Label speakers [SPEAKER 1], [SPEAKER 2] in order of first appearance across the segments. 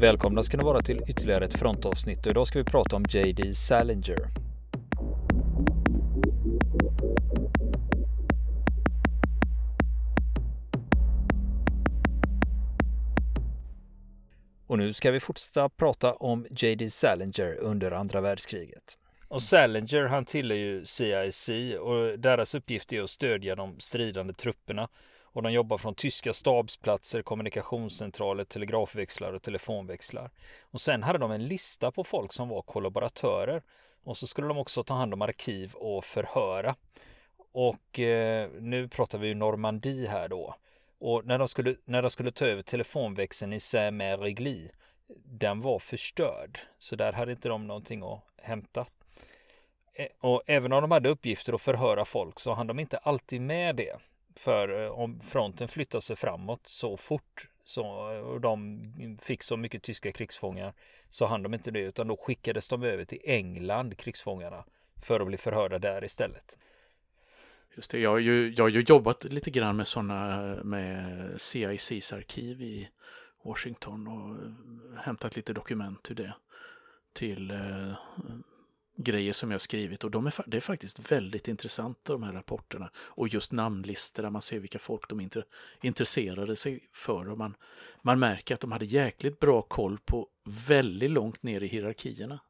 [SPEAKER 1] Välkomna ska ni vara till ytterligare ett frontavsnitt och idag ska vi prata om JD Salinger. Och nu ska vi fortsätta prata om JD Salinger under andra världskriget. Och Salinger han tillhör ju CIC och deras uppgift är att stödja de stridande trupperna och de jobbar från tyska stabsplatser, kommunikationscentraler, telegrafväxlar och telefonväxlar. Och sen hade de en lista på folk som var kollaboratörer och så skulle de också ta hand om arkiv och förhöra. Och eh, nu pratar vi ju Normandie här då. Och när de skulle, när de skulle ta över telefonväxeln i Saint-Mère-Reglis, den var förstörd. Så där hade inte de någonting att hämta. Eh, och även om de hade uppgifter att förhöra folk så hann de inte alltid med det. För eh, om fronten flyttade sig framåt så fort så, eh, och de fick så mycket tyska krigsfångar så hann de inte det utan då skickades de över till England, krigsfångarna, för att bli förhörda där istället.
[SPEAKER 2] Just det, jag har ju, jag har ju jobbat lite grann med sådana, med CICs arkiv i Washington och eh, hämtat lite dokument ur det till eh, grejer som jag skrivit och de är, det är faktiskt väldigt intressanta de här rapporterna och just namnlistor där man ser vilka folk de inter, intresserade sig för och man, man märker att de hade jäkligt bra koll på väldigt långt ner i hierarkierna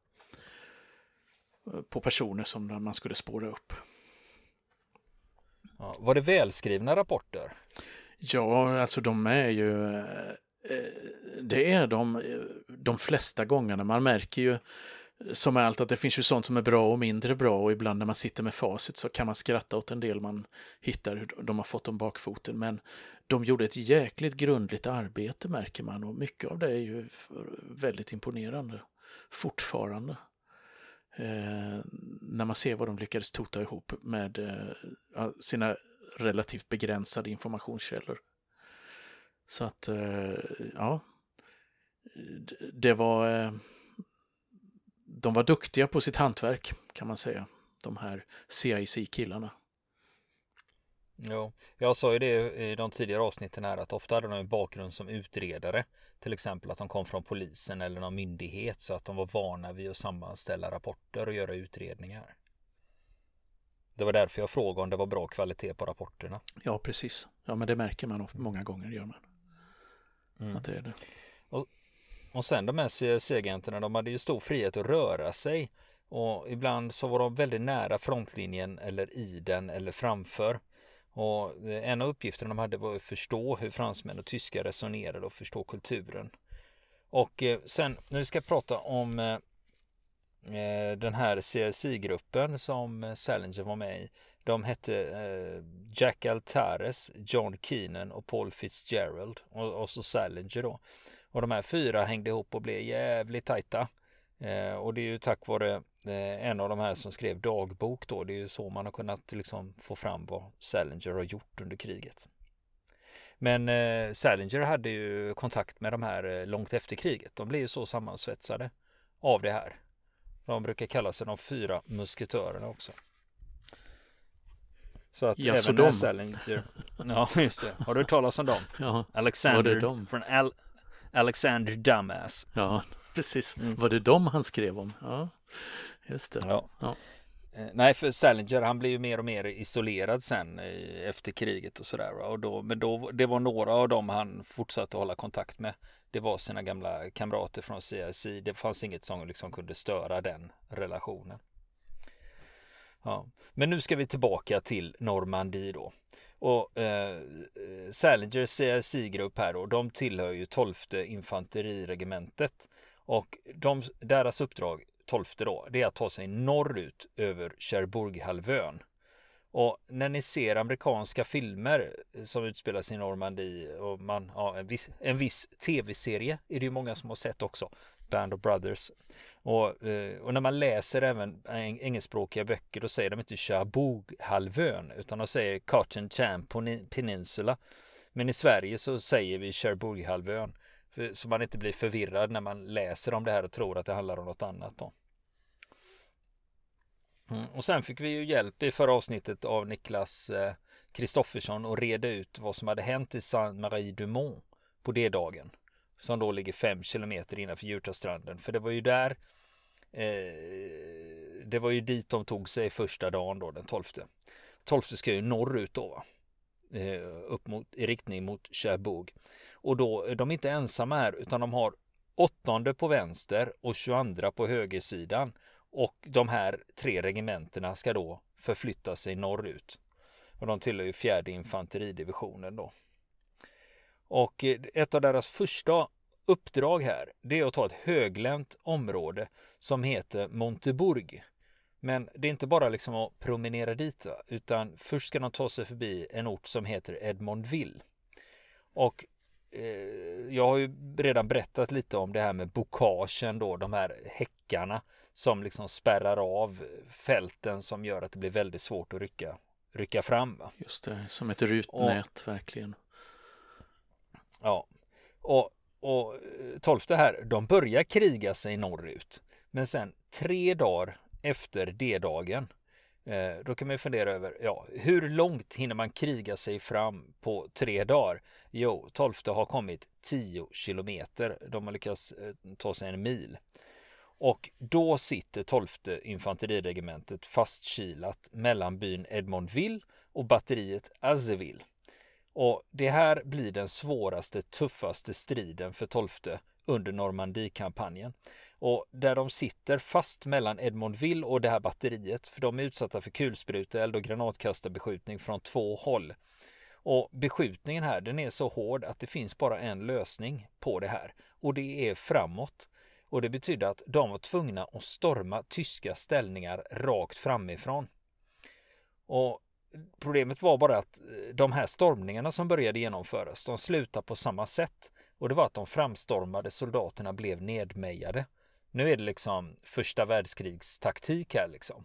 [SPEAKER 2] på personer som man skulle spåra upp.
[SPEAKER 1] Ja, var det välskrivna rapporter?
[SPEAKER 2] Ja, alltså de är ju eh, det är de de flesta gångerna. Man märker ju som är allt att det finns ju sånt som är bra och mindre bra och ibland när man sitter med facit så kan man skratta åt en del man hittar hur de har fått om bakfoten. Men de gjorde ett jäkligt grundligt arbete märker man och mycket av det är ju väldigt imponerande fortfarande. Eh, när man ser vad de lyckades tota ihop med eh, sina relativt begränsade informationskällor. Så att, eh, ja, det var eh, de var duktiga på sitt hantverk kan man säga, de här CIC-killarna.
[SPEAKER 1] Ja, jag sa ju det i de tidigare avsnitten här att ofta hade de en bakgrund som utredare. Till exempel att de kom från polisen eller någon myndighet så att de var vana vid att sammanställa rapporter och göra utredningar. Det var därför jag frågade om det var bra kvalitet på rapporterna.
[SPEAKER 2] Ja, precis. Ja, men det märker man många gånger, gör man. Mm. Att det är det.
[SPEAKER 1] Och, och sen de här CRC-agenterna, de hade ju stor frihet att röra sig. Och ibland så var de väldigt nära frontlinjen eller i den eller framför. Och eh, en av uppgifterna de hade var att förstå hur fransmän och tyskar resonerade och förstå kulturen. Och eh, sen när vi ska prata om eh, den här CRC-gruppen som Salinger var med i. De hette Jack Altares, John Keenan och Paul Fitzgerald och, och så Salinger då. Och de här fyra hängde ihop och blev jävligt tajta. Eh, och det är ju tack vare eh, en av de här som skrev dagbok då. Det är ju så man har kunnat liksom få fram vad Salinger har gjort under kriget. Men eh, Salinger hade ju kontakt med de här eh, långt efter kriget. De blev ju så sammansvetsade av det här. De brukar kalla sig de fyra musketörerna också. Så att ja, även så. Salinger, ja just det, har du hört talas om dem? Ja, Alexander från Al Alexander Dumbass.
[SPEAKER 2] Ja, precis. Mm. Var det dem han skrev om? Ja, just det. Ja. ja.
[SPEAKER 1] Eh, nej, för Salinger han blev ju mer och mer isolerad sen efter kriget och sådär. Och då, men då, det var några av dem han fortsatte att hålla kontakt med. Det var sina gamla kamrater från CIC. Det fanns inget som liksom kunde störa den relationen. Ja. Men nu ska vi tillbaka till Normandie då. Och eh, Salinger CRC-grupp här då, de tillhör ju 12 infanteriregementet. Och de, deras uppdrag, 12 då, det är att ta sig norrut över Cherbourghalvön. Och när ni ser amerikanska filmer som utspelar sig i Normandie och man, ja, en viss, en viss tv-serie är det ju många som har sett också. Band of Brothers. Och, eh, och när man läser även engelskspråkiga böcker då säger de inte Cherbourg-halvön utan de säger Cotton Champ Peninsula. Men i Sverige så säger vi Cherbourg-halvön. Så man inte blir förvirrad när man läser om det här och tror att det handlar om något annat då. Mm. Och sen fick vi ju hjälp i förra avsnittet av Niklas eh, Kristoffersson eh, att reda ut vad som hade hänt i Saint-Marie Dumont på det dagen. som då ligger fem kilometer innanför Djurtastranden. För det var ju där eh, det var ju dit de tog sig första dagen då den 12. 12 ska ju norrut då va? Eh, upp mot, i riktning mot Cherbourg. Och då eh, är de inte ensamma här utan de har åttonde på vänster och 22 på högersidan. Och de här tre regementena ska då förflytta sig norrut. Och de tillhör ju fjärde infanteridivisionen då. Och eh, ett av deras första uppdrag här, det är att ta ett höglänt område som heter Monteburg. Men det är inte bara liksom att promenera dit, utan först ska de ta sig förbi en ort som heter Edmondville. Och eh, jag har ju redan berättat lite om det här med bokagen då, de här häckarna som liksom spärrar av fälten som gör att det blir väldigt svårt att rycka, rycka fram. Va?
[SPEAKER 2] Just det, som ett rutnät och, verkligen.
[SPEAKER 1] Ja, och, och eh, tolfte här, de börjar kriga sig norrut. Men sen tre dagar efter D-dagen, eh, då kan man ju fundera över, ja, hur långt hinner man kriga sig fram på tre dagar? Jo, tolfte har kommit 10 kilometer. De har lyckats eh, ta sig en mil. Och då sitter 12 infanteriregementet fastkilat mellan byn Edmondville och batteriet Azeville. Och det här blir den svåraste, tuffaste striden för 12 under Normandiekampanjen. Och där de sitter fast mellan Edmondville och det här batteriet, för de är utsatta för kulspruteeld och granatkastarbeskjutning från två håll. Och beskjutningen här, den är så hård att det finns bara en lösning på det här och det är framåt. Och det betyder att de var tvungna att storma tyska ställningar rakt framifrån. Och Problemet var bara att eh, de här stormningarna som började genomföras, de slutade på samma sätt. Och det var att de framstormade soldaterna blev nedmejade. Nu är det liksom första världskrigstaktik här liksom.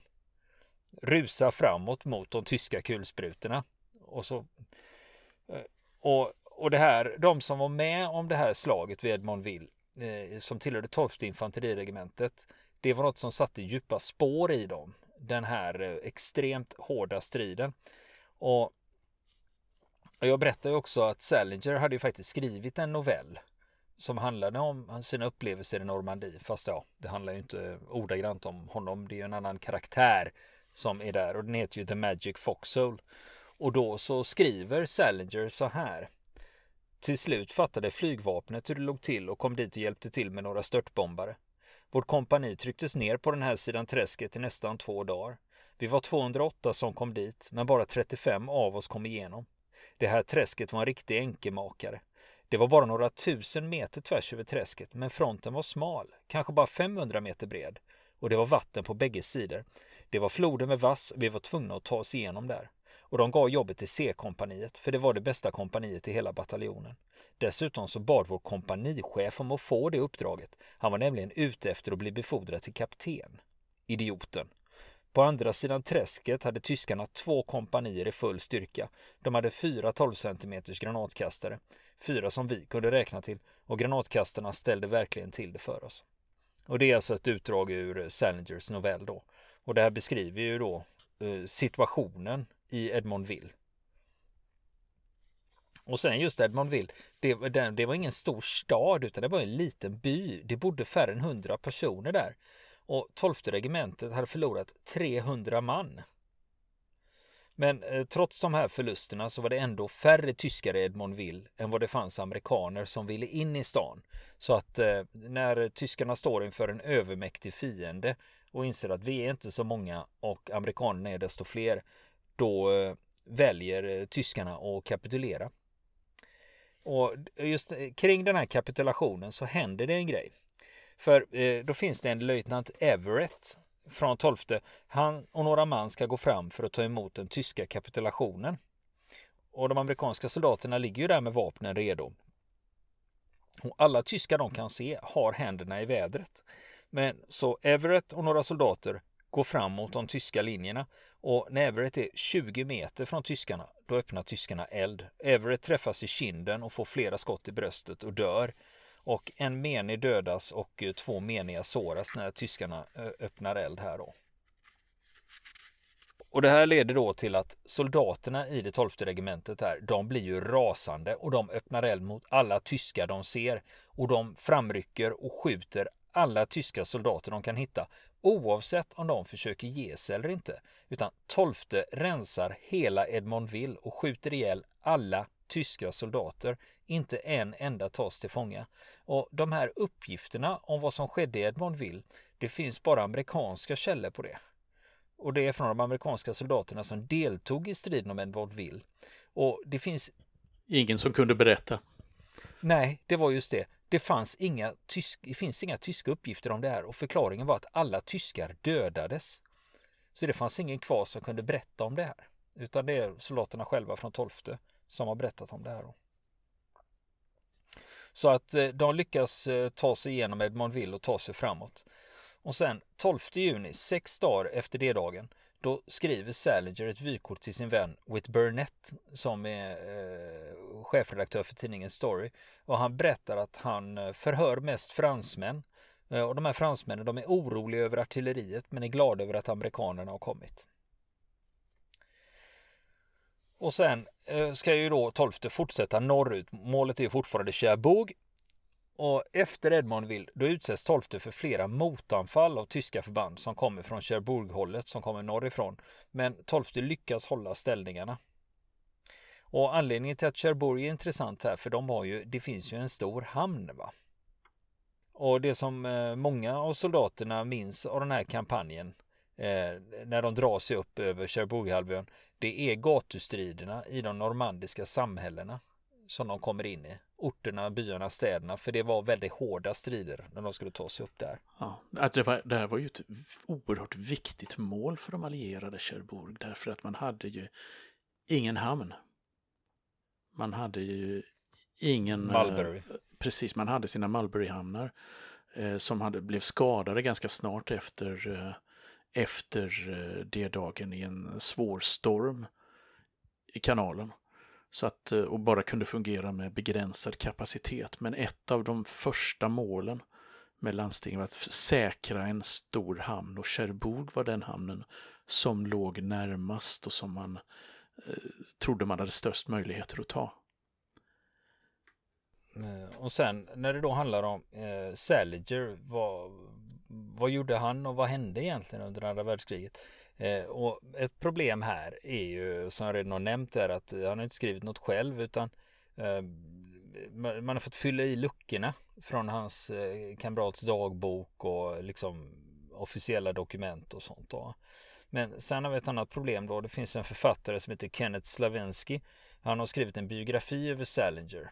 [SPEAKER 1] Rusa framåt mot de tyska kulsprutorna. Och så... Eh, och, och det här, de som var med om det här slaget vid Edmondville, eh, som tillhörde 12 infanteriregementet, det var något som satte djupa spår i dem den här eh, extremt hårda striden. Och jag berättar ju också att Salinger hade ju faktiskt skrivit en novell som handlade om sina upplevelser i Normandie. Fast ja, det handlar ju inte ordagrant om honom. Det är ju en annan karaktär som är där och den heter ju The Magic Foxhole. Och då så skriver Salinger så här. Till slut fattade flygvapnet hur det låg till och kom dit och hjälpte till med några störtbombare. Vårt kompani trycktes ner på den här sidan träsket i nästan två dagar. Vi var 208 som kom dit, men bara 35 av oss kom igenom. Det här träsket var en riktig enkemakare. Det var bara några tusen meter tvärs över träsket, men fronten var smal, kanske bara 500 meter bred. Och det var vatten på bägge sidor. Det var floder med vass och vi var tvungna att ta oss igenom där. Och de gav jobbet till C-kompaniet, för det var det bästa kompaniet i hela bataljonen. Dessutom så bad vår kompanichef om att få det uppdraget. Han var nämligen ute efter att bli befordrad till kapten. Idioten. På andra sidan träsket hade tyskarna två kompanier i full styrka. De hade fyra 12 cm granatkastare, fyra som vi kunde räkna till och granatkastarna ställde verkligen till det för oss. Och det är alltså ett utdrag ur Salingers novell då. Och det här beskriver ju då eh, situationen i Edmondville. Och sen just Edmondville, det, det, det var ingen stor stad utan det var en liten by. Det bodde färre än 100 personer där. Och 12 regementet hade förlorat 300 man. Men eh, trots de här förlusterna så var det ändå färre tyskar i Edmondville än vad det fanns amerikaner som ville in i stan. Så att eh, när tyskarna står inför en övermäktig fiende och inser att vi är inte så många och amerikanerna är desto fler, då eh, väljer eh, tyskarna att kapitulera. Och just eh, kring den här kapitulationen så händer det en grej. För då finns det en löjtnant Everett från 12. Han och några man ska gå fram för att ta emot den tyska kapitulationen. Och de amerikanska soldaterna ligger ju där med vapnen redo. Och alla tyskar de kan se har händerna i vädret. Men så Everett och några soldater går fram mot de tyska linjerna och när Everett är 20 meter från tyskarna, då öppnar tyskarna eld. Everett träffas i kinden och får flera skott i bröstet och dör. Och en menig dödas och eh, två meniga såras när tyskarna eh, öppnar eld här då. och det här leder då till att soldaterna i det tolfte regementet här, de blir ju rasande och de öppnar eld mot alla tyskar de ser och de framrycker och skjuter alla tyska soldater de kan hitta oavsett om de försöker ge sig eller inte. Utan tolfte rensar hela Edmondville och skjuter ihjäl alla tyska soldater. Inte en enda tas till fånga. Och de här uppgifterna om vad som skedde i Edmondville, det finns bara amerikanska källor på det. Och det är från de amerikanska soldaterna som deltog i striden om Edmondville. Och det finns...
[SPEAKER 2] Ingen som kunde berätta.
[SPEAKER 1] Nej, det var just det. Det, fanns inga tysk, det finns inga tyska uppgifter om det här och förklaringen var att alla tyskar dödades. Så det fanns ingen kvar som kunde berätta om det här. Utan det är soldaterna själva från 12 som har berättat om det här. Så att eh, de lyckas eh, ta sig igenom Edmondville och ta sig framåt. Och sen 12 juni, sex dagar efter det dagen, då skriver Salinger ett vykort till sin vän Whit Burnett som är eh, chefredaktör för tidningen Story. Och han berättar att han eh, förhör mest fransmän. Eh, och de här fransmännen de är oroliga över artilleriet men är glada över att amerikanerna har kommit. Och sen eh, ska ju då 12 fortsätta norrut. Målet är fortfarande Cherbourg och efter Edmondville då utsätts 12 för flera motanfall av tyska förband som kommer från Cherbourg-hållet som kommer norrifrån. Men 12 lyckas hålla ställningarna. Och anledningen till att Cherbourg är intressant här för de har ju, det finns ju en stor hamn va. Och det som eh, många av soldaterna minns av den här kampanjen eh, när de drar sig upp över Cherbourghalvön det är gatustriderna i de normandiska samhällena som de kommer in i. Orterna, byarna, städerna. För det var väldigt hårda strider när de skulle ta sig upp där.
[SPEAKER 2] Ja, att det, var, det här var ju ett oerhört viktigt mål för de allierade Cherbourg. Därför att man hade ju ingen hamn. Man hade ju ingen...
[SPEAKER 1] Eh, Mulberry.
[SPEAKER 2] Eh, precis, man hade sina Mulberry-hamnar. Eh, som hade, blev skadade ganska snart efter, eh, efter eh, det dagen i en svår storm i kanalen. Så att, eh, och bara kunde fungera med begränsad kapacitet. Men ett av de första målen med landstinget var att säkra en stor hamn och Cherbourg var den hamnen som låg närmast och som man eh, trodde man hade störst möjligheter att ta.
[SPEAKER 1] Eh, och sen när det då handlar om eh, Salinger, vad, vad gjorde han och vad hände egentligen under andra världskriget? Eh, och ett problem här är ju som jag redan har nämnt är att han har inte skrivit något själv utan eh, man har fått fylla i luckorna från hans eh, kamrats dagbok och liksom officiella dokument och sånt då. Men sen har vi ett annat problem då. Det finns en författare som heter Kenneth Slavensky. Han har skrivit en biografi över Salinger.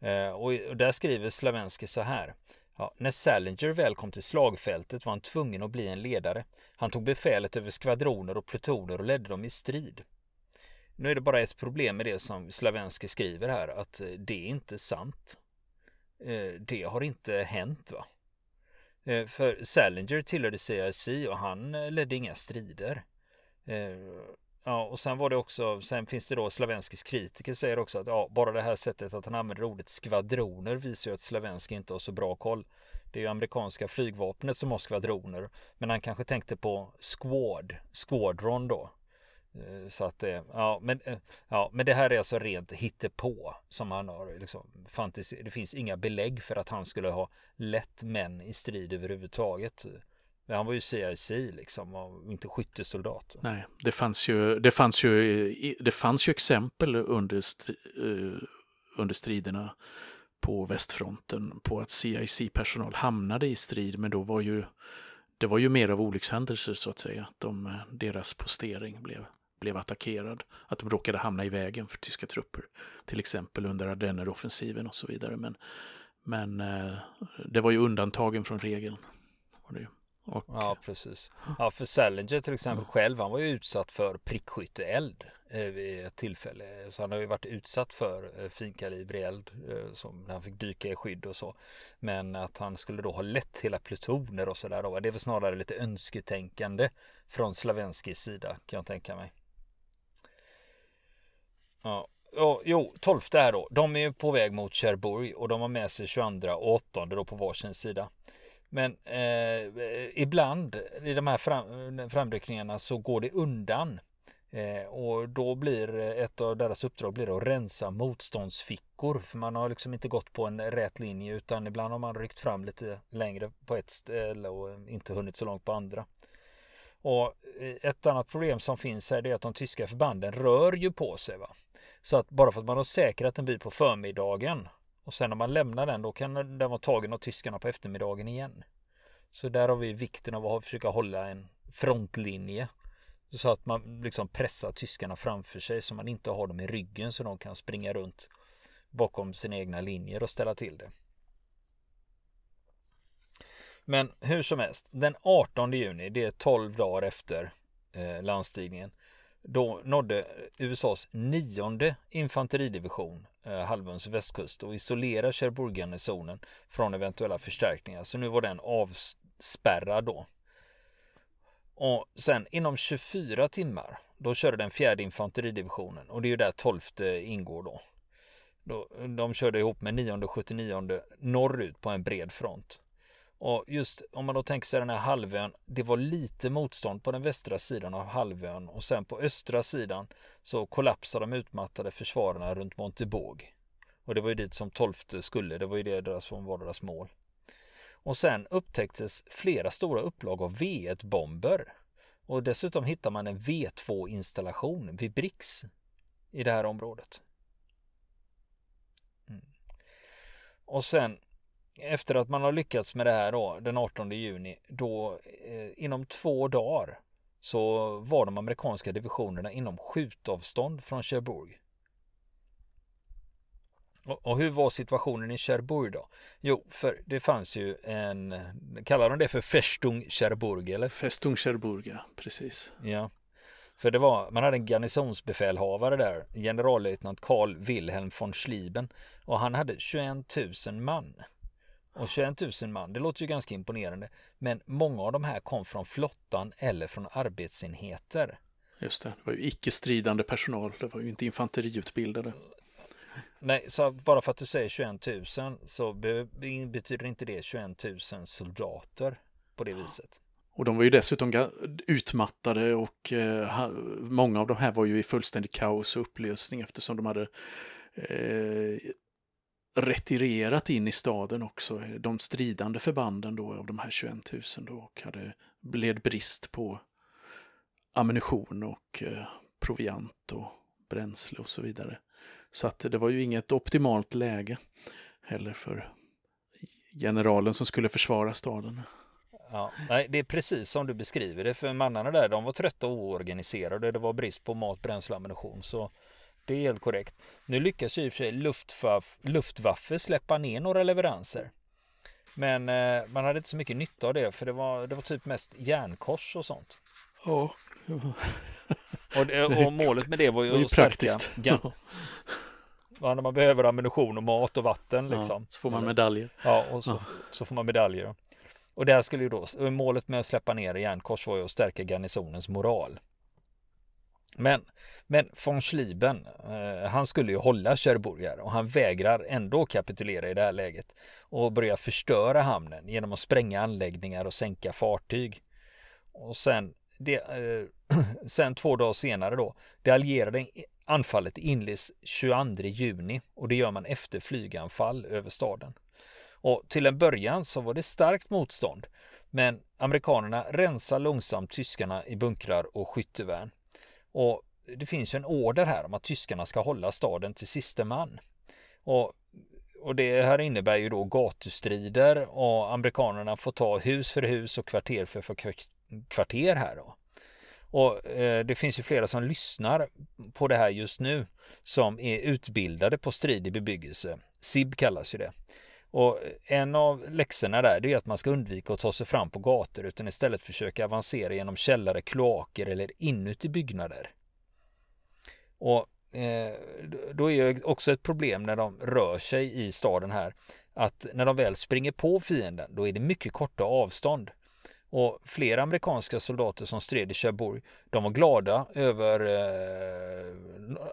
[SPEAKER 1] Eh, och där skriver Slavensky så här. Ja, när Salinger väl kom till slagfältet var han tvungen att bli en ledare. Han tog befälet över skvadroner och plutoner och ledde dem i strid. Nu är det bara ett problem med det som Slavenski skriver här, att eh, det är inte sant. Eh, det har inte hänt va. Eh, för Salinger tillhörde CIC och han ledde inga strider. Ja, och sen var det också, sen finns det då Slavenskis kritiker säger också att ja, bara det här sättet att han använder ordet skvadroner visar ju att Slavenski inte har så bra koll. Det är ju amerikanska flygvapnet som har skvadroner, men han kanske tänkte på squad, squadron då. Eh, så att det, ja men, eh, ja, men det här är alltså rent hittepå som han har liksom fantasi. Det finns inga belägg för att han skulle ha lett män i strid överhuvudtaget. Han var ju CIC liksom och inte skyttesoldat.
[SPEAKER 2] Nej, det fanns ju, det fanns ju, det fanns ju exempel under, uh, under striderna på västfronten på att CIC-personal hamnade i strid, men då var ju det var ju mer av olyckshändelser så att säga. De, eh, deras postering blev, blev attackerad. Att de råkade hamna i vägen för tyska trupper. Till exempel under Ardenner-offensiven och så vidare. Men, men eh, det var ju undantagen från regeln. Var det ju.
[SPEAKER 1] Och... Ja, precis. Ja, för Salinger till exempel själv, han var ju utsatt för prickskytteeld eh, vid ett tillfälle. Så han har ju varit utsatt för eh, finkalibrig eld eh, som han fick dyka i skydd och så. Men att han skulle då ha lett hela plutoner och sådär då. Det är väl snarare lite önsketänkande från Slavenskis sida kan jag tänka mig. Ja, och, jo, 12 här då. De är ju på väg mot Cherbourg och de har med sig 22 och 8 då på varsin sida. Men eh, ibland i de här fram, framryckningarna så går det undan. Eh, och då blir ett av deras uppdrag blir att rensa motståndsfickor. För man har liksom inte gått på en rät linje utan ibland har man ryckt fram lite längre på ett ställe och inte hunnit så långt på andra. Och eh, ett annat problem som finns här är att de tyska förbanden rör ju på sig. Va? Så att bara för att man har säkrat en by på förmiddagen och sen när man lämnar den då kan den vara tagen av tyskarna på eftermiddagen igen. Så där har vi vikten av att försöka hålla en frontlinje. Så att man liksom pressar tyskarna framför sig så man inte har dem i ryggen så de kan springa runt bakom sina egna linjer och ställa till det. Men hur som helst, den 18 juni, det är 12 dagar efter eh, landstigningen, då nådde USAs nionde infanteridivision Eh, halvöns västkust och isolera Cherbourg-garnisonen från eventuella förstärkningar. Så nu var den avspärrad då. Och sen inom 24 timmar, då körde den fjärde infanteridivisionen och det är ju där tolfte ingår då. då de körde ihop med nionde och 79 norrut på en bred front. Och just om man då tänker sig den här halvön, det var lite motstånd på den västra sidan av halvön och sen på östra sidan så kollapsade de utmattade försvararna runt Montebåg. Och det var ju dit som tolfte skulle, det var ju det deras, som var deras mål. Och sen upptäcktes flera stora upplag av V1-bomber. Och dessutom hittar man en V2-installation vid Brix i det här området. Mm. Och sen efter att man har lyckats med det här då, den 18 juni, då eh, inom två dagar så var de amerikanska divisionerna inom skjutavstånd från Cherbourg. Och, och hur var situationen i Cherbourg då? Jo, för det fanns ju en, kallar de det för Festung Cherbourg eller?
[SPEAKER 2] Festung Cherbourg, ja, precis.
[SPEAKER 1] Ja. För det var, man hade en garnisonsbefälhavare där, generallöjtnant Carl Wilhelm von Schlieben och han hade 21 000 man. Och 21 000 man, det låter ju ganska imponerande. Men många av de här kom från flottan eller från arbetsenheter.
[SPEAKER 2] Just det, det var ju icke-stridande personal, det var ju inte infanteriutbildade.
[SPEAKER 1] Nej, så bara för att du säger 21 000 så betyder inte det 21 000 soldater på det viset.
[SPEAKER 2] Och de var ju dessutom utmattade och eh, många av de här var ju i fullständig kaos och upplösning eftersom de hade eh, retirerat in i staden också, de stridande förbanden då av de här 21 000 då och hade bled brist på ammunition och eh, proviant och bränsle och så vidare. Så att det var ju inget optimalt läge heller för generalen som skulle försvara staden.
[SPEAKER 1] Ja, nej, det är precis som du beskriver det, för mannarna där, de var trötta och oorganiserade. Det var brist på mat, bränsle och ammunition. Så det är helt korrekt. Nu lyckas ju i och för sig Luftwaffe, Luftwaffe släppa ner några leveranser. Men eh, man hade inte så mycket nytta av det för det var, det var typ mest järnkors och sånt.
[SPEAKER 2] Ja.
[SPEAKER 1] och, det, och, målet med det var ju, det var ju att praktiskt. stärka ja, när man behöver ammunition och mat och vatten liksom.
[SPEAKER 2] Ja, så får man medaljer.
[SPEAKER 1] Ja, och så, ja. så får man medaljer. Och det här skulle ju då, målet med att släppa ner järnkors var ju att stärka garnisonens moral. Men, men von Schlieben, eh, han skulle ju hålla Cherbourg och han vägrar ändå kapitulera i det här läget och börjar förstöra hamnen genom att spränga anläggningar och sänka fartyg. Och sen, det, eh, sen två dagar senare då, det allierade anfallet inleds 22 juni och det gör man efter flyganfall över staden. Och till en början så var det starkt motstånd, men amerikanerna rensar långsamt tyskarna i bunkrar och skyttevärn. Och det finns ju en order här om att tyskarna ska hålla staden till sista man. Och, och det här innebär ju då gatustrider och amerikanerna får ta hus för hus och kvarter för, för kvarter här då. Och eh, det finns ju flera som lyssnar på det här just nu som är utbildade på strid i bebyggelse. SIB kallas ju det. Och en av läxorna där det är att man ska undvika att ta sig fram på gator utan istället försöka avancera genom källare, kloaker eller inuti byggnader. Och eh, då är det också ett problem när de rör sig i staden här att när de väl springer på fienden då är det mycket korta avstånd. Och flera amerikanska soldater som stred i Cherbourg, de var glada över eh,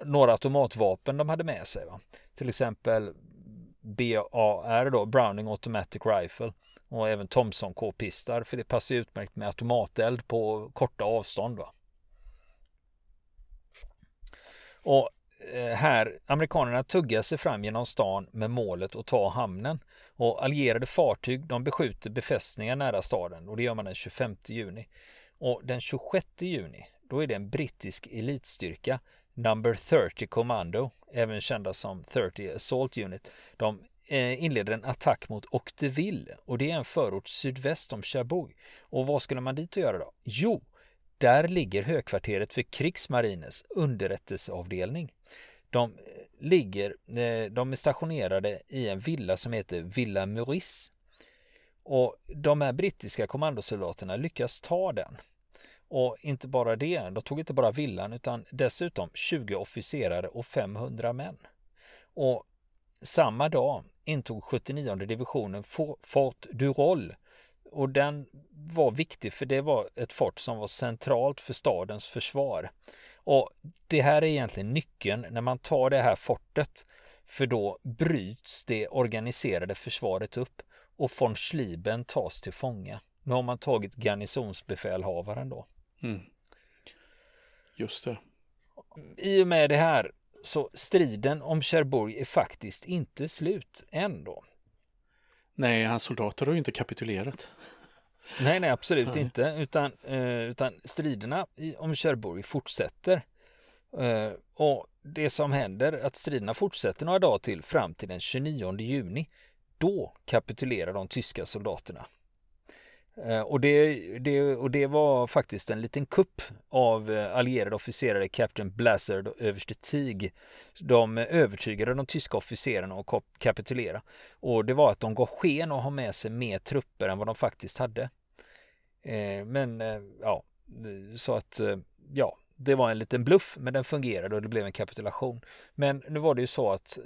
[SPEAKER 1] några automatvapen de hade med sig. Va? Till exempel BAR då, Browning Automatic Rifle och även Thompson K-pistar för det passar utmärkt med automateld på korta avstånd. Va? Och eh, här, amerikanerna tuggar sig fram genom stan med målet att ta hamnen och allierade fartyg de beskjuter befästningar nära staden och det gör man den 25 juni. Och den 26 juni, då är det en brittisk elitstyrka Number 30 Commando, även kända som 30 Assault Unit. De eh, inleder en attack mot Octeville och det är en förort sydväst om Cherbourg. Och vad skulle man dit och göra då? Jo, där ligger högkvarteret för Krigsmarines underrättelseavdelning. De eh, ligger, eh, de är stationerade i en villa som heter Villa Maurice. Och de här brittiska kommandosoldaterna lyckas ta den. Och inte bara det, de tog inte bara villan utan dessutom 20 officerare och 500 män. Och samma dag intog 79 divisionen Fort Durol och den var viktig för det var ett fort som var centralt för stadens försvar. Och det här är egentligen nyckeln när man tar det här fortet för då bryts det organiserade försvaret upp och von Schlieben tas till fånga. Nu har man tagit garnisonsbefälhavaren då. Mm.
[SPEAKER 2] Just det.
[SPEAKER 1] I och med det här så striden om Cherbourg är faktiskt inte slut än då.
[SPEAKER 2] Nej, hans soldater har ju inte kapitulerat.
[SPEAKER 1] Nej, nej, absolut nej. inte. Utan, eh, utan striderna om Cherbourg fortsätter. Eh, och det som händer är att striderna fortsätter några dagar till fram till den 29 juni. Då kapitulerar de tyska soldaterna. Eh, och det, det, och det var faktiskt en liten kupp av eh, allierade officerare, Captain Blazzard och överste Tig. De övertygade de tyska officerarna att kapitulera. Och det var att de gav sken att ha med sig mer trupper än vad de faktiskt hade. Eh, men ja, så att ja, det var en liten bluff, men den fungerade och det blev en kapitulation. Men nu var det ju så att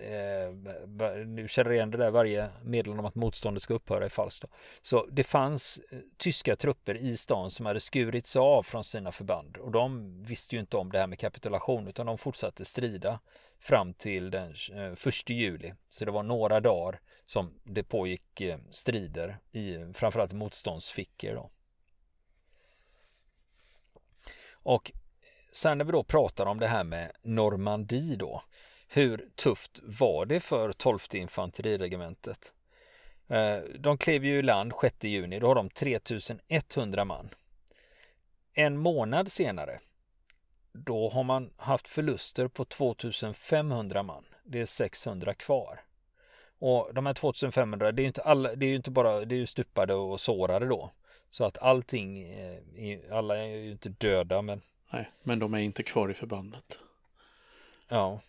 [SPEAKER 1] eh, nu känner igen det där varje meddelande om att motståndet ska upphöra är falskt. Då. Så det fanns eh, tyska trupper i stan som hade skurits av från sina förband och de visste ju inte om det här med kapitulation utan de fortsatte strida fram till den eh, 1 juli. Så det var några dagar som det pågick eh, strider i framförallt motståndsfickor. Då. Och sen när vi då pratar om det här med Normandie då hur tufft var det för 12 infanteriregementet? Eh, de klev ju i land 6 juni, då har de 3100 man. En månad senare, då har man haft förluster på 2500 man. Det är 600 kvar. Och de här 2500, det är ju inte, alla, det är ju inte bara, det är ju stupade och sårade då. Så att allting, eh, alla är ju inte döda men...
[SPEAKER 2] Nej, men de är inte kvar i förbandet.
[SPEAKER 1] Ja.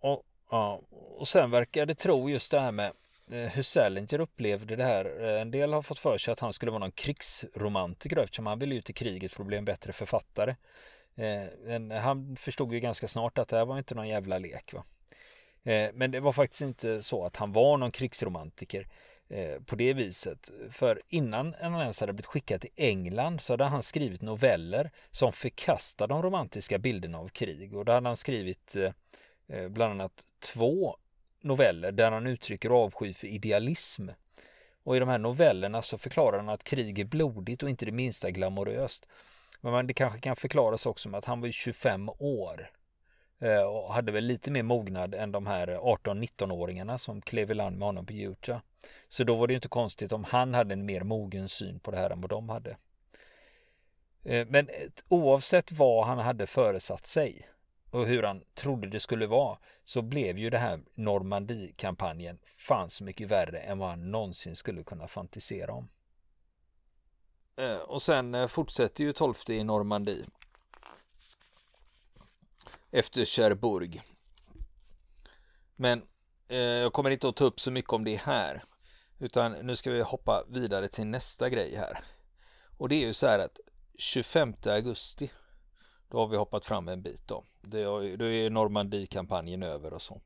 [SPEAKER 1] Och, ja, och sen verkar det tro just det här med eh, hur Salinger upplevde det här. Eh, en del har fått för sig att han skulle vara någon krigsromantiker eftersom han ville ut i kriget för att bli en bättre författare. Eh, han förstod ju ganska snart att det här var inte någon jävla lek. Va? Men det var faktiskt inte så att han var någon krigsromantiker på det viset. För innan han ens hade blivit skickad till England så hade han skrivit noveller som förkastar de romantiska bilderna av krig. Och då hade han skrivit Eh, bland annat två noveller där han uttrycker avsky för idealism. Och i de här novellerna så förklarar han att krig är blodigt och inte det minsta glamoröst. Men det kanske kan förklaras också med att han var 25 år eh, och hade väl lite mer mognad än de här 18-19-åringarna som klev i land med honom på Utah. Så då var det inte konstigt om han hade en mer mogen syn på det här än vad de hade. Eh, men oavsett vad han hade föresatt sig och hur han trodde det skulle vara så blev ju det här Normandie-kampanjen fan så mycket värre än vad han någonsin skulle kunna fantisera om. Eh, och sen eh, fortsätter ju 12 i Normandie. Efter Cherbourg. Men eh, jag kommer inte att ta upp så mycket om det här. Utan nu ska vi hoppa vidare till nästa grej här. Och det är ju så här att 25 augusti då har vi hoppat fram en bit då. Det är, då är Normandie-kampanjen över och så.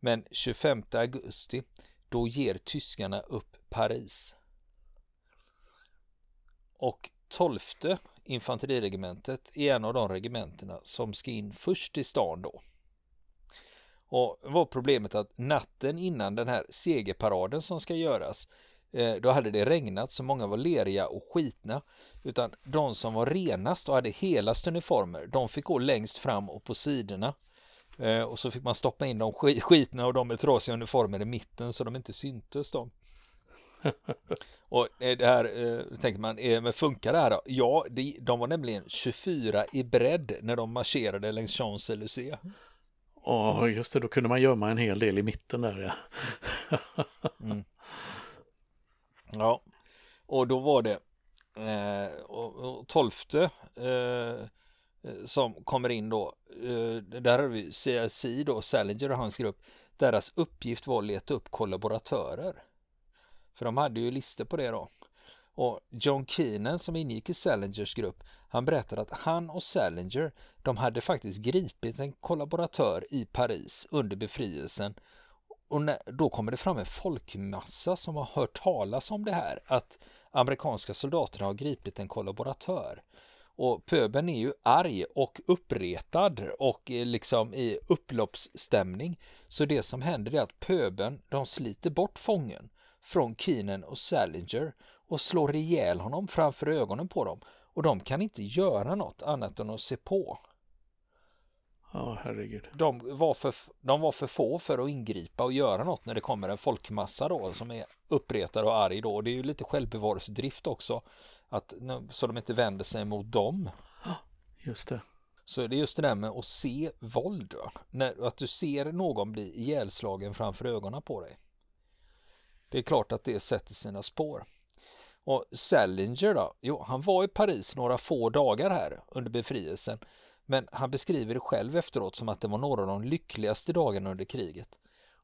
[SPEAKER 1] Men 25 augusti, då ger tyskarna upp Paris. Och 12 infanteriregementet är en av de regementena som ska in först i stan då. Och var problemet att natten innan den här segerparaden som ska göras då hade det regnat så många var leriga och skitna. Utan de som var renast och hade helast uniformer, de fick gå längst fram och på sidorna. Eh, och så fick man stoppa in de skitna och de med trasiga uniformer i mitten så de inte syntes de. och det här eh, tänker man, eh, men funkar det här då? Ja, de, var nämligen 24 i bredd när de marscherade längs Champs-Élysées.
[SPEAKER 2] Ja, just det, då kunde man gömma en hel del i mitten där
[SPEAKER 1] ja. mm. Ja, och då var det eh, och, och tolfte eh, eh som kommer in då. Eh, där har vi CSI då, Salinger och hans grupp. Deras uppgift var att leta upp kollaboratörer. För de hade ju listor på det då. Och John Keenan som ingick i Salingers grupp, han berättade att han och Salinger, de hade faktiskt gripit en kollaboratör i Paris under befrielsen. Och när, då kommer det fram en folkmassa som har hört talas om det här, att amerikanska soldaterna har gripit en kollaboratör. Och pöben är ju arg och uppretad och eh, liksom i upploppsstämning. Så det som händer är att pöben, de sliter bort fången från Keenan och Salinger och slår ihjäl honom framför ögonen på dem. Och de kan inte göra något annat än att se på.
[SPEAKER 2] Ja, herregud.
[SPEAKER 1] De var, för, de var för få för att ingripa och göra något när det kommer en folkmassa då som är uppretad och arg då. Det är ju lite självbevarelsedrift också. Att, så de inte vänder sig mot dem.
[SPEAKER 2] Just det.
[SPEAKER 1] Så det är just det där med att se våld. När, att du ser någon bli ihjälslagen framför ögonen på dig. Det är klart att det sätter sina spår. Och Salinger då? Jo, han var i Paris några få dagar här under befrielsen. Men han beskriver det själv efteråt som att det var några av de lyckligaste dagarna under kriget.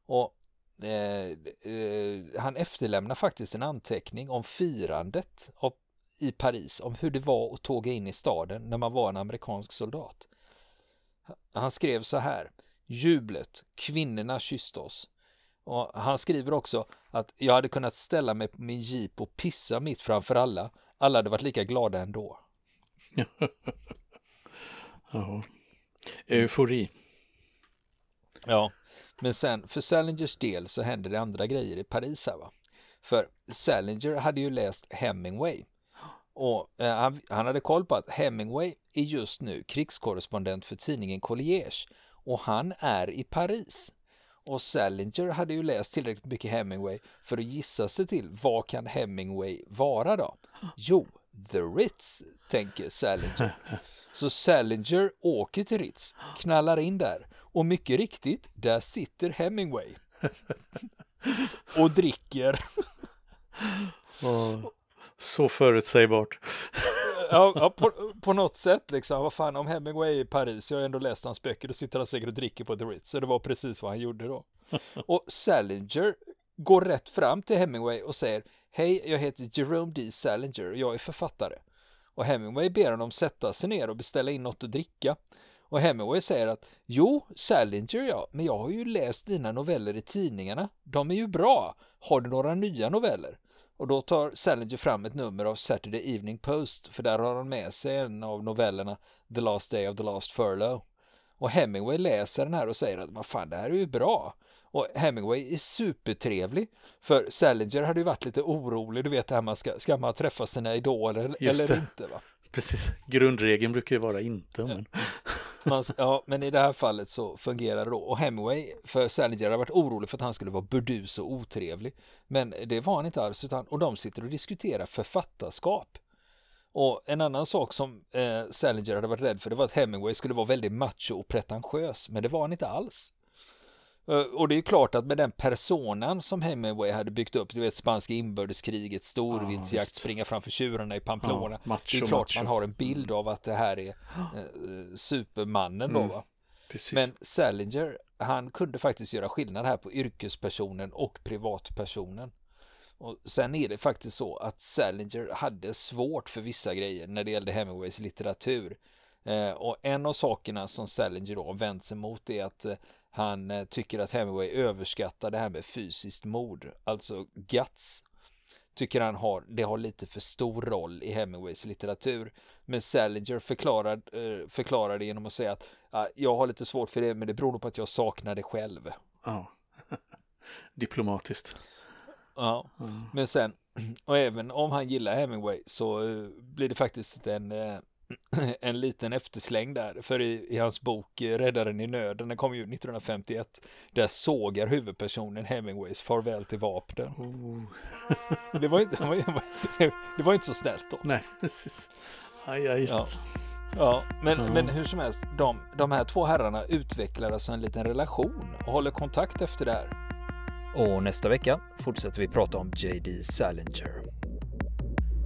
[SPEAKER 1] Och eh, eh, han efterlämnar faktiskt en anteckning om firandet av, i Paris, om hur det var att tåga in i staden när man var en amerikansk soldat. Han skrev så här. Jublet, kvinnorna kysste oss. Och han skriver också att jag hade kunnat ställa mig på min jeep och pissa mitt framför alla. Alla hade varit lika glada ändå.
[SPEAKER 2] ja. Eufori.
[SPEAKER 1] Ja, men sen för Salingers del så hände det andra grejer i Paris här va. För Salinger hade ju läst Hemingway. Och eh, han, han, hade koll på att Hemingway är just nu krigskorrespondent för tidningen Colliers och han är i Paris. Och Salinger hade ju läst tillräckligt mycket Hemingway för att gissa sig till vad kan Hemingway vara då? Jo, The Ritz, tänker Salinger. Så Salinger åker till Ritz, knallar in där och mycket riktigt, där sitter Hemingway. och dricker.
[SPEAKER 2] så förutsägbart
[SPEAKER 1] ja, ja på, på, något sätt liksom. Vad fan om Hemingway är i Paris, jag har ändå läst hans böcker, då sitter han säkert och dricker på The Ritz. Så det var precis vad han gjorde då. Och Salinger går rätt fram till Hemingway och säger Hej, jag heter Jerome D. Salinger och jag är författare. Och Hemingway ber honom sätta sig ner och beställa in något att dricka. Och Hemingway säger att Jo, Salinger ja, men jag har ju läst dina noveller i tidningarna. De är ju bra. Har du några nya noveller? Och då tar Salinger fram ett nummer av Saturday Evening Post för där har han med sig en av novellerna The Last Day of the Last Furlough. Och Hemingway läser den här och säger att vad fan det här är ju bra. Och Hemingway är supertrevlig. För Salinger hade ju varit lite orolig, du vet det här man ska, ska man träffa sina idoler Just eller det. inte va?
[SPEAKER 2] Precis, grundregeln brukar ju vara inte. Men...
[SPEAKER 1] Man, ja, men i det här fallet så fungerar det då. Och Hemingway, för Salinger har varit orolig för att han skulle vara burdus och otrevlig. Men det var han inte alls, utan, och de sitter och diskuterar författarskap. Och en annan sak som eh, Salinger hade varit rädd för, det var att Hemingway skulle vara väldigt macho och pretentiös, men det var han inte alls. Eh, och det är klart att med den personan som Hemingway hade byggt upp, du vet spanska inbördeskriget, storviltsjakt, ja, springa framför tjurarna i Pamplona. Ja, macho, det är klart macho. man har en bild av att det här är eh, supermannen då mm. va. Precis. Men Salinger, han kunde faktiskt göra skillnad här på yrkespersonen och privatpersonen. Och sen är det faktiskt så att Salinger hade svårt för vissa grejer när det gällde Hemingways litteratur. Eh, och en av sakerna som Salinger då vänt sig mot är att eh, han eh, tycker att Hemingway överskattar det här med fysiskt mord, alltså guts. Tycker han har, det har lite för stor roll i Hemingways litteratur. Men Salinger förklarar, eh, förklarar det genom att säga att Ja, jag har lite svårt för det, men det beror nog på att jag saknar det själv.
[SPEAKER 2] Ja. Diplomatiskt.
[SPEAKER 1] Ja, men sen, och även om han gillar Hemingway så eh, blir det faktiskt en, en liten eftersläng där. För i, i hans bok eh, Räddaren i nöden, den kom ju 1951, där sågar huvudpersonen Hemingways farväl till vapnen.
[SPEAKER 2] Oh.
[SPEAKER 1] Det var inte, det var, det var inte så snällt då.
[SPEAKER 2] Nej, precis. Aj, aj.
[SPEAKER 1] Ja. Ja, men,
[SPEAKER 2] Ja.
[SPEAKER 1] men hur som helst, de, de här två herrarna utvecklar alltså en liten relation och håller kontakt efter det här. Och nästa vecka fortsätter vi prata om J.D. Salinger.